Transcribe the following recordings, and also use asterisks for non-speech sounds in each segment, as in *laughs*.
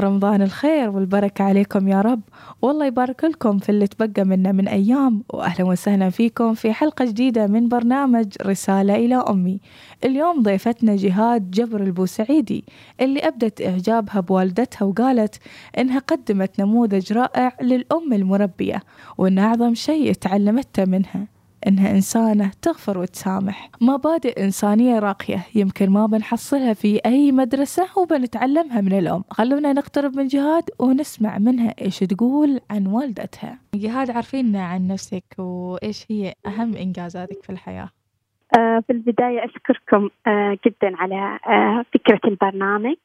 رمضان الخير والبركة عليكم يا رب. والله يبارك لكم في اللي تبقى منا من أيام. وأهلا وسهلا فيكم في حلقة جديدة من برنامج رسالة إلى أمي. اليوم ضيفتنا جهاد جبر البوسعيدي اللي أبدت إعجابها بوالدتها وقالت إنها قدمت نموذج رائع للأم المربية وإن أعظم شيء تعلمته منها. إنها إنسانة تغفر وتسامح. مبادئ إنسانية راقية يمكن ما بنحصلها في أي مدرسة وبنتعلمها من الأم. خلونا نقترب من جهاد ونسمع منها إيش تقول عن والدتها. جهاد عارفينا عن نفسك وإيش هي أهم إنجازاتك في الحياة؟ آه، في البداية أشكركم آه، جدا على آه، فكرة البرنامج.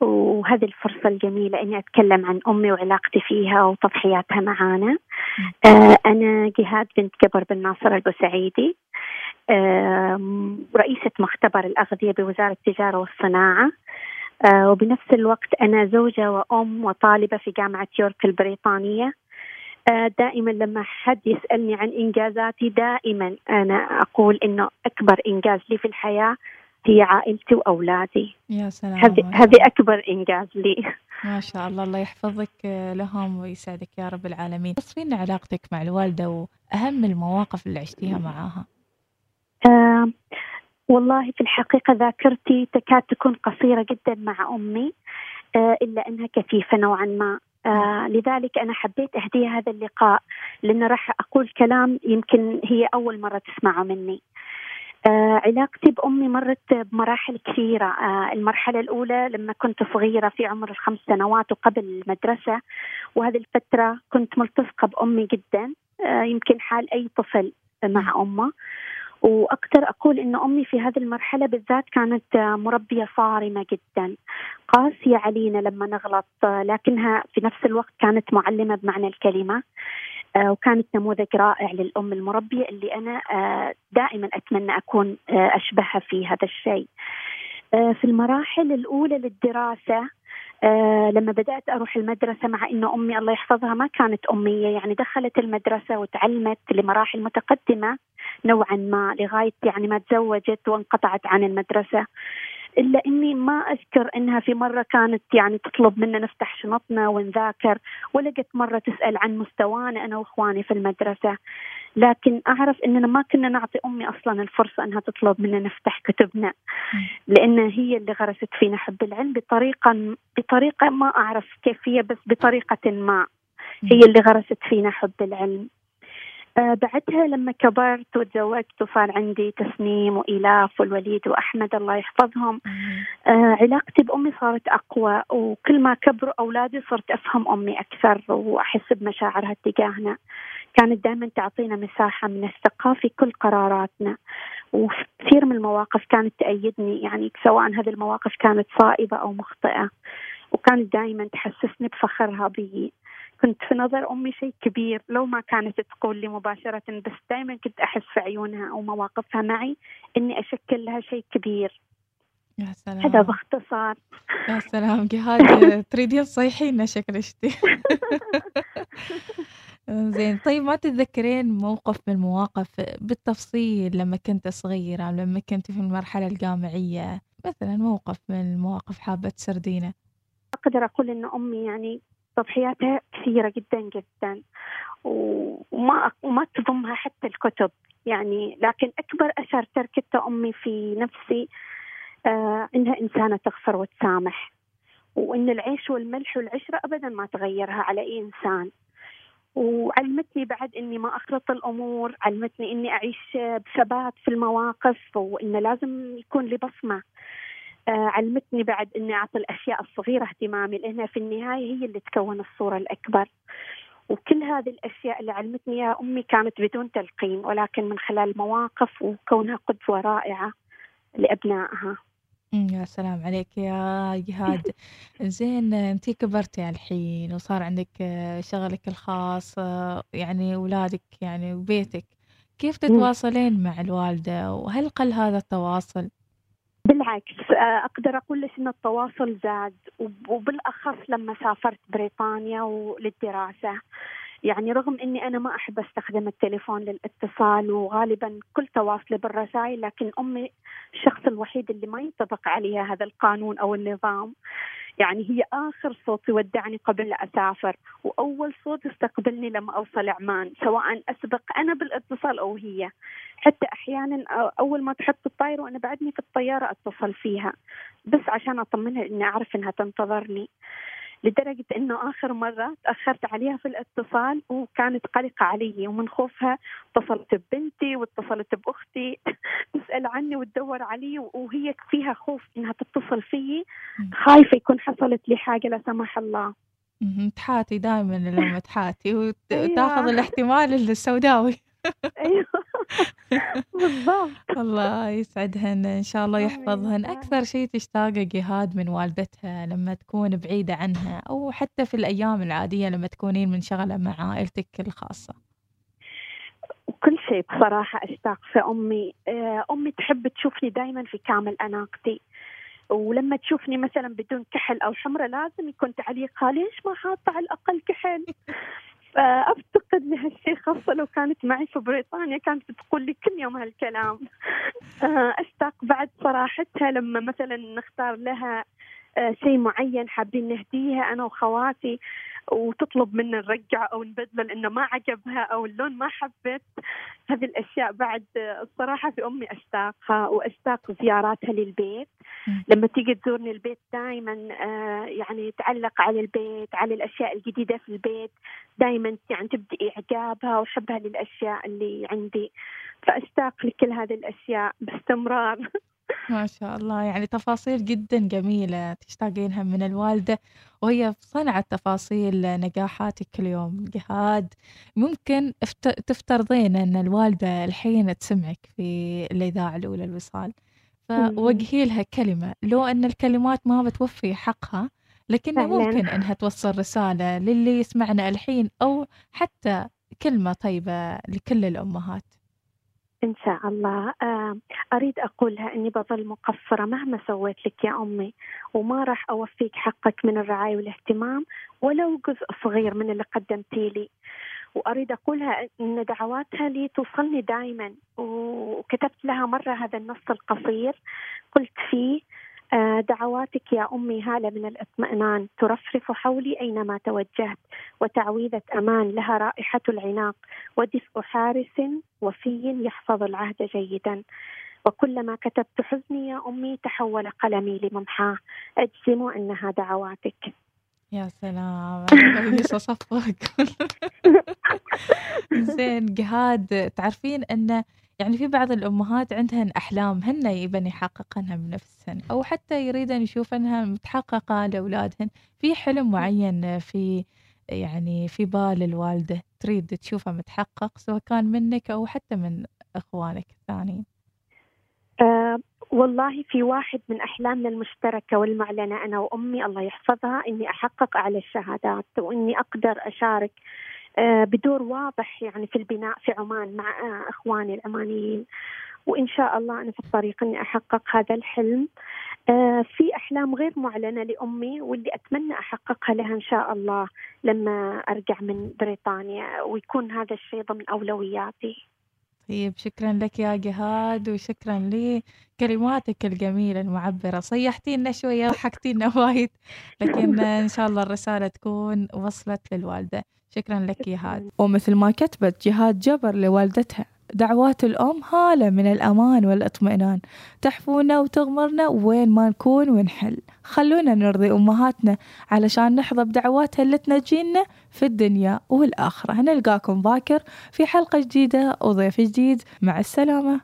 وهذه الفرصة الجميلة إني أتكلم عن أمي وعلاقتي فيها وتضحياتها معانا. آه أنا جهاد بنت جبر بن ناصر البوسعيدي. آه رئيسة مختبر الأغذية بوزارة التجارة والصناعة. آه وبنفس الوقت أنا زوجة وأم وطالبة في جامعة يورك البريطانية. آه، دائما لما حد يسألني عن إنجازاتي دائما أنا أقول إنه أكبر إنجاز لي في الحياة هي عائلتي وأولادي. يا سلام هذه هذه أكبر إنجاز لي. ما شاء الله الله يحفظك لهم ويسعدك يا رب العالمين. وصفينا علاقتك مع الوالدة وأهم المواقف اللي عشتيها معاها. آه والله في الحقيقة ذاكرتي تكاد تكون قصيرة جدا مع أمي آه إلا أنها كثيفه نوعا ما. آه لذلك أنا حبيت أهديها هذا اللقاء لأن راح أقول كلام يمكن هي أول مرة تسمعه مني. آه علاقتي بأمي مرت بمراحل كثيرة. آه المرحلة الأولى لما كنت صغيرة في عمر الخمس سنوات وقبل المدرسة وهذه الفترة كنت ملتصقة بأمي جدا. آه يمكن حال أي طفل مع أمه. وأقدر أقول إن أمي في هذه المرحلة بالذات كانت مربية صارمة جدا. قاسية علينا لما نغلط لكنها في نفس الوقت كانت معلمة بمعنى الكلمة. آه، وكانت نموذج رائع للأم المربية اللي أنا آه، دائما أتمنى أكون آه، أشبهها في هذا الشيء. في المراحل الأولى للدراسة لما بدأت أروح المدرسة مع أنه أمي الله يحفظها ما كانت أمية يعني دخلت المدرسة وتعلمت لمراحل متقدمة نوعا ما لغاية يعني ما تزوجت وانقطعت عن المدرسة. إلا إني ما أذكر إنها في مرة كانت يعني تطلب منا نفتح شنطنا ونذاكر ولا قد مرة تسأل عن مستوانا أنا وإخواني في المدرسة. لكن أعرف إننا ما كنا نعطي أمي أصلا الفرصة إنها تطلب منا نفتح كتبنا لأن هي اللي غرست فينا حب العلم بطريقة بطريقة ما أعرف كيف هي بس بطريقة ما. هي اللي غرست فينا حب العلم. بعدها لما كبرت وتزوجت وصار عندي تسنيم وإلاف والوليد وأحمد الله يحفظهم آه علاقتي بأمي صارت أقوى وكل ما كبروا أولادي صرت أفهم أمي أكثر وأحس بمشاعرها تجاهنا. كانت دائما تعطينا مساحة من الثقة في كل قراراتنا. وكثير من المواقف كانت تأيدني يعني سواء هذه المواقف كانت صائبة أو مخطئة. وكانت دائما تحسسني بفخرها بي. كنت في نظر أمي شيء كبير لو ما كانت تقول لي مباشرة بس دائما كنت أحس في عيونها أو مواقفها معي إني أشكل لها شيء كبير. يا سلام. هذا باختصار. يا سلام. *laughs* جهاد تريدين تصيحينا شكل اشتي *laughs* زين. طيب ما تتذكرين موقف من المواقف بالتفصيل لما كنت صغيرة لما كنت في المرحلة الجامعية؟ مثلا موقف من المواقف حابة تسردينه. أقدر أقول إن أمي يعني تضحياتها كثيرة جدا جدا. وما وما تضمها حتى الكتب. يعني لكن أكبر أثر تركته أمي في نفسي آه إنها إنسانة تغفر وتسامح. وإن العيش والملح والعشرة أبدا ما تغيرها على أي إنسان. وعلمتني بعد إني ما أخلط الأمور، علمتني إني أعيش بثبات في المواقف وإنه لازم يكون لي بصمة. آه، علمتني بعد إني أعطي الأشياء الصغيرة اهتمامي لانها في النهاية هي اللي تكون الصورة الأكبر. وكل هذه الأشياء اللي علمتني إياها أمي كانت بدون تلقين ولكن من خلال مواقف وكونها قدوة رائعة لأبنائها. يا سلام عليك يا جهاد *laughs* زين انتي كبرتي الحين وصار عندك آه، شغلك الخاص آه، يعني اولادك يعني وبيتك كيف تتواصلين مع الوالدة وهل قل هذا التواصل؟ بالعكس آه، أقدر أقول لك إن التواصل زاد وبالأخص لما سافرت بريطانيا وللدراسة. يعني رغم إني أنا ما أحب أستخدم التليفون للاتصال وغالبا كل تواصلي بالرسائل لكن أمي الشخص الوحيد اللي ما ينطبق عليها هذا القانون أو النظام. يعني هي آخر صوت يودعني قبل لا أسافر وأول صوت يستقبلني لما أوصل عمان سواء أسبق أنا بالاتصال أو هي. حتى أحيانا أول ما تحط الطائرة وأنا بعدني في الطيارة أتصل فيها بس عشان أطمنها إني أعرف إنها تنتظرني. لدرجة أنه آخر مرة تأخرت عليها في الاتصال وكانت قلقة علي ومن خوفها اتصلت ببنتي واتصلت بأختي. *laughs* تسأل عني وتدور علي وهي فيها خوف إنها تتصل فيي. خايفة يكون حصلت لي حاجة لا سمح الله. تحاتي دائما لما تحاتي وتاخذ أيوة. الاحتمال السوداوي. أيوه. بالضبط. الله يسعدهن. إن شاء الله يحفظهن. أكثر شيء تشتاقه جهاد من والدتها لما تكون بعيدة عنها أو حتى في الأيام العادية لما تكونين منشغلة مع عائلتك الخاصة. كل شيء بصراحة أشتاق في أمي. آه، أمي تحب تشوفني دائما في كامل أناقتي. ولما تشوفني مثلا بدون كحل أو حمرة لازم يكون تعليقها ليش ما حاطة على الأقل كحل؟ فأفتقد لهالشيء خاصة لو كانت معي في بريطانيا كانت بتقول لي كل يوم هالكلام. *laughs* آه، أشتاق بعد صراحتها لما مثلا نختار لها آه، شيء معين حابين نهديها أنا وخواتي وتطلب منا نرجع أو نبدله لأنه ما عجبها أو اللون ما حبت هذه الأشياء بعد الصراحة في أمي أشتاقها وأشتاق زياراتها للبيت. لما تيجي تزورني البيت دائما آه، يعني تعلق على البيت على الأشياء الجديدة في البيت. دائما يعني تبدي إعجابها وحبها للأشياء اللي عندي. فاشتاق لكل هذه الأشياء باستمرار. *laughs* ما شاء الله. يعني تفاصيل جدا جميلة تشتاقينها من الوالدة وهي صنعت تفاصيل نجاحاتك كل يوم. جهاد ممكن تفترضين أن الوالدة الحين تسمعك في الإذاعة الأولى الوصال. فوجهي لها كلمة لو أن الكلمات ما بتوفي حقها لكن ممكن أنها توصل رسالة للي يسمعنا الحين أو حتى كلمة طيبة لكل الأمهات. إن شاء الله. آه، أريد أقولها أني بظل مقصرة مهما سويت لك يا أمي وما راح أوفيك حقك من الرعاية والاهتمام ولو جزء صغير من اللي قدمتي لي. وأريد أقولها أن دعواتها لي توصلني دائما وكتبت لها مرة هذا النص القصير. قلت فيه آه، دعواتك يا أمي هالة من الإطمئنان. ترفرف حولي أينما توجهت وتعويذة أمان لها رائحة العناق. ودفء حارس وفي يحفظ العهد جيدا. وكلما كتبت حزني يا أمي تحول قلمي لممحاه. أجزم أنها دعواتك. يا سلام. *laughs* لسه صفق *laughs* زين جهاد. تعرفين أن يعني في بعض الأمهات عندهن أحلام هن يبن يحققنها بنفسهن أو حتى يريدن يشوفنها متحققة لأولادهن. في حلم معين في يعني في بال الوالدة تريد تشوفه متحقق سواء كان منك أو حتى من إخوانك الثانيين. أه والله في واحد من أحلامنا المشتركة والمعلنة أنا وأمي الله يحفظها إني أحقق أعلى الشهادات وإني أقدر أشارك آه، بدور واضح يعني في البناء في عمان مع آه، إخواني العمانيين وإن شاء الله أنا في الطريق إني أحقق هذا الحلم آه، في أحلام غير معلنه لأمي واللي أتمنى أحققها لها إن شاء الله لما أرجع من بريطانيا ويكون هذا الشيء ضمن أولوياتي. طيب شكرا لك يا جهاد وشكرا لكلماتك الجميلة المعبرة. صيحتينا شوية ضحكتينا *laughs* وايد لكن *laughs* إن شاء الله الرسالة تكون وصلت للوالدة. شكرا لك يا هاد ومثل ما كتبت جهاد جبر لوالدتها. دعوات الأم هالة من الأمان والإطمئنان. تحفونا وتغمرنا وين ما نكون ونحل. خلونا نرضي أمهاتنا علشان نحظى بدعواتها اللي تنجينا في الدنيا والآخرة. نلقاكم باكر في حلقة جديدة وضيف جديد. مع السلامة.